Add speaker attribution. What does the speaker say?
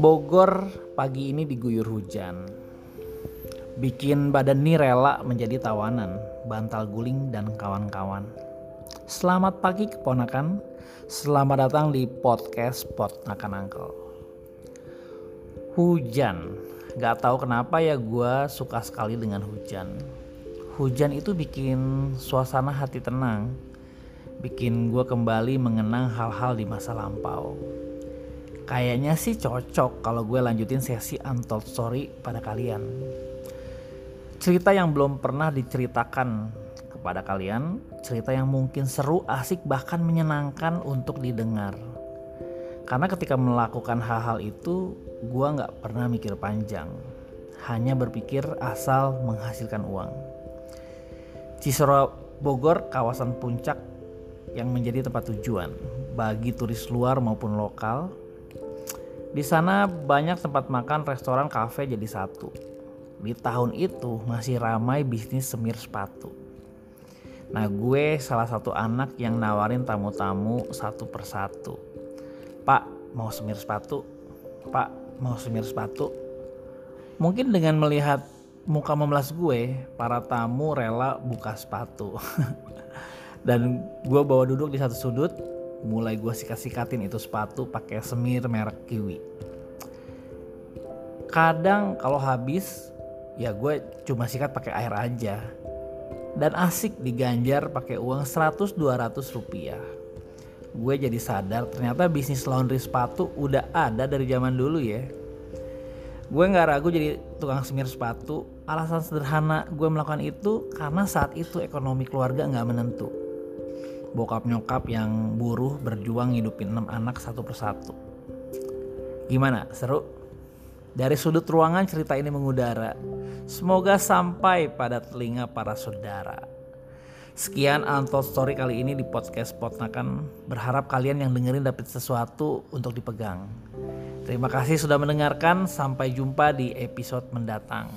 Speaker 1: Bogor pagi ini diguyur hujan. Bikin badan ini rela menjadi tawanan, bantal guling dan kawan-kawan. Selamat pagi keponakan, selamat datang di podcast Potnakan Uncle. Hujan, gak tahu kenapa ya gue suka sekali dengan hujan. Hujan itu bikin suasana hati tenang, bikin gue kembali mengenang hal-hal di masa lampau. Kayaknya sih cocok kalau gue lanjutin sesi untold story pada kalian. Cerita yang belum pernah diceritakan kepada kalian, cerita yang mungkin seru, asik, bahkan menyenangkan untuk didengar. Karena ketika melakukan hal-hal itu, gue nggak pernah mikir panjang, hanya berpikir asal menghasilkan uang. Cisoro Bogor, kawasan puncak yang menjadi tempat tujuan bagi turis luar maupun lokal di sana banyak tempat makan, restoran, kafe jadi satu. Di tahun itu masih ramai bisnis semir sepatu. Nah gue salah satu anak yang nawarin tamu-tamu satu persatu. Pak mau semir sepatu? Pak mau semir sepatu? Mungkin dengan melihat muka memelas gue, para tamu rela buka sepatu. Dan gue bawa duduk di satu sudut, mulai gue sikat-sikatin itu sepatu pakai semir merek kiwi. Kadang kalau habis ya gue cuma sikat pakai air aja. Dan asik diganjar pakai uang 100-200 rupiah. Gue jadi sadar ternyata bisnis laundry sepatu udah ada dari zaman dulu ya. Gue nggak ragu jadi tukang semir sepatu. Alasan sederhana gue melakukan itu karena saat itu ekonomi keluarga nggak menentu bokap nyokap yang buruh berjuang hidupin enam anak satu persatu. Gimana? Seru? Dari sudut ruangan cerita ini mengudara. Semoga sampai pada telinga para saudara. Sekian Untold Story kali ini di podcast Potnakan. Berharap kalian yang dengerin dapat sesuatu untuk dipegang. Terima kasih sudah mendengarkan. Sampai jumpa di episode mendatang.